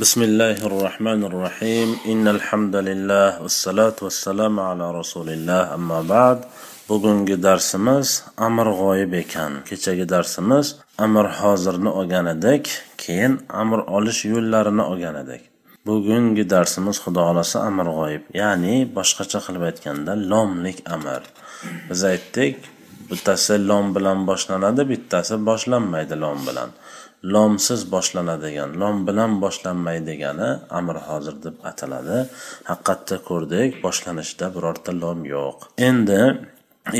بسم الله الرحمن الرحيم إن الحمد لله والصلاة والسلام على رسول الله أما بعد bugungi darsimiz amr g'oyib ekan kechagi darsimiz amr hozirni olgan edik keyin amr olish yo'llarini olgan edik bugungi darsimiz xudo xohlasa amr g'oyib ya'ni boshqacha qilib aytganda lomlik amr biz aytdik bittasi lom bilan boshlanadi bittasi boshlanmaydi lom bilan. Lomsiz boshlanadigan lom bilan boshlanmaydigani amr hozir deb ataladi. Haqiqatda ko'rdik boshlanishida birorta lom yo'q. Endi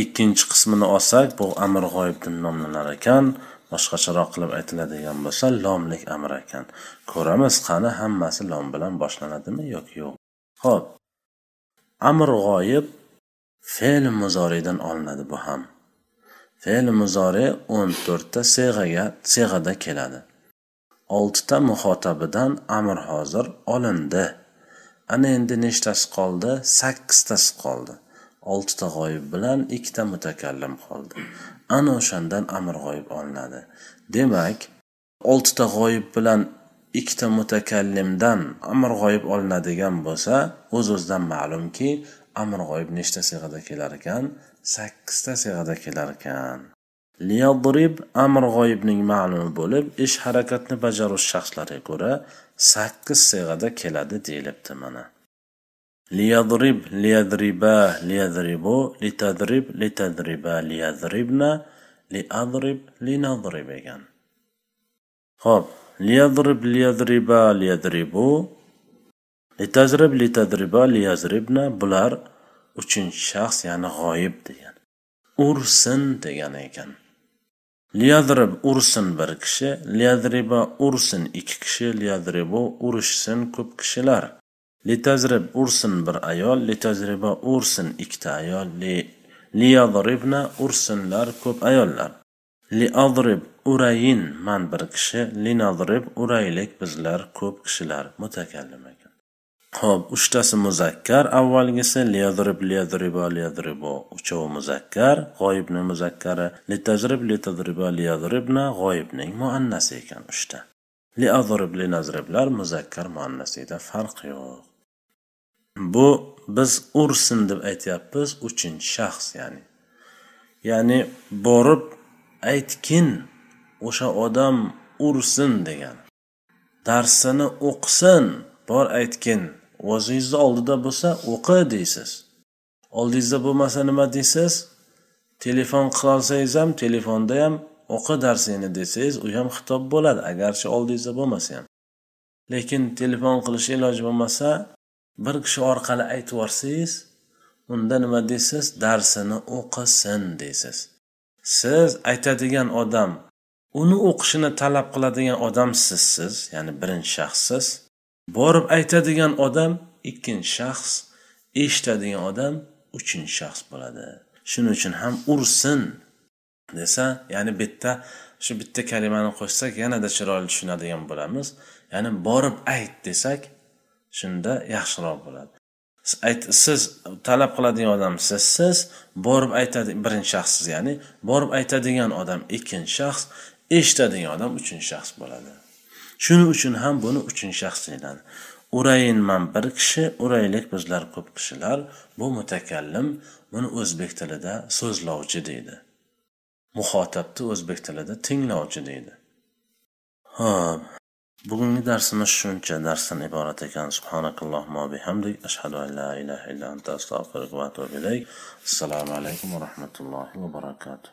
ikkinchi qismini olsak bu amr g'oyibdan nomlanar ekan. Boshqacharoq qilib aytiladigan bo'lsa lomlik amr ekan. Ko'ramiz qani hammasi lom bilan boshlanadimi yoki yo'q. Ho'p amr g'oyib fe'l muzoriydan olinadi bu ham. Fe'l muzori o'n to'rtta seg'aga seg'ada keladi. Oltita muhotabidan amr hozir olindi. Ana endi nechtasi qoldi? Sakkiztasi qoldi. Oltita g'oyib bilan ikkita mutakallim qoldi. Ana o'shandan amr g'oyib olinadi. Demak oltita g'oyib bilan ikkita mutakallimdan amr g'oyib olinadigan bo'lsa o'z o'zidan ma'lumki amr g'oyib nechta sig'ada kelar ekan? Sakkizta sig'ada kelar ekan. Liyadrib amr g'oyibning ma'lumi bo'lib ish harakatni bajaruvchi shaxslarga ko'ra sakkiz sig'ada keladi deyilibdi mana. Liyadrib liyadriba liyadribu litadrib litadriba liyadribna liadrib linadrib ekan. Ho'p liyadrib liyadriba liyadribu. Litazrib litadriba liyazribna bular uchinchi shaxs ya'ni g'oyib degan. Ursin degan ekan. Liyadrib ursin bir kishi liyadriba ursin ikki kishi liyadribu urishsin ko'p kishilar. Litazrib ursin bir ayol litazriba ursin ikkita ayol li liyadribna ursinlar ko'p ayollar. Liadrib urayin man bir kishi linadrib uraylik bizlar ko'p kishilar mutakallim ekan ho'p uchtasi muzakkar avvalgisi liyadrib liyadriba liyadribo uchovi muzakkar g'oyibni muzakkari litazrib litadriba liyadribna g'oyibning muannasi ekan uchta. Liadrib linazriblar muzakkar muannasida farq yo'q. Bu biz ursin deb aytyapmiz uchinchi shaxs ya'ni. Ya'ni borib aytgin o'sha odam ursin degan. Darsini o'qisin bor aytgin o'zingizni oldida bo'lsa o'qi deysiz. Oldingizda bo'lmasa nima deysiz? Telefon qilolsangiz ham telefonda ham o'qi darsingni desangiz u ham xitob bo'ladi agarchi oldingizda bo'lmasa ham. Lekin telefon qilish iloji bo'lmasa bir kishi orqali aytib yuborsangiz unda nima deysiz darsini o'qisin deysiz siz aytadigan odam uni o'qishini talab qiladigan odam sizsiz ya'ni birinchi shaxssiz. Borib aytadigan odam ikkinchi shaxs eshitadigan odam uchinchi shaxs bo'ladi. Shuning uchun ham ursin desa ya'ni bitta shu bitta kalimani qo'shsak yanada chiroyli tushunadigan bo'lamiz. Ya'ni borib ayt desak shunda yaxshiroq bo'ladi. Siz talab qiladigan odam sizsiz borib aytadi birinchi shaxssiz ya'ni borib aytadigan odam ikkinchi shaxs eshitadigan odam uchinchi shaxs bo'ladi. Shuning uchun ham buni uchinchi shaxs deyiladi. Urayinman bir kishi uraylik bizlar ko'p kishilar. Bu mutakallim buni o'zbek tilida so'zlovchi deydi. Muhotabni o'zbek tilida tinglovchi deydi. Ho'p bugungi darsimiz shuncha. Darsdan iborat ekan. Subhanakallohumma bihamdik ashhadu an la ilaha illa anta astag'firuka va atubu ilayk. Assalomu alaykum va rahmatullohi va barakatuh.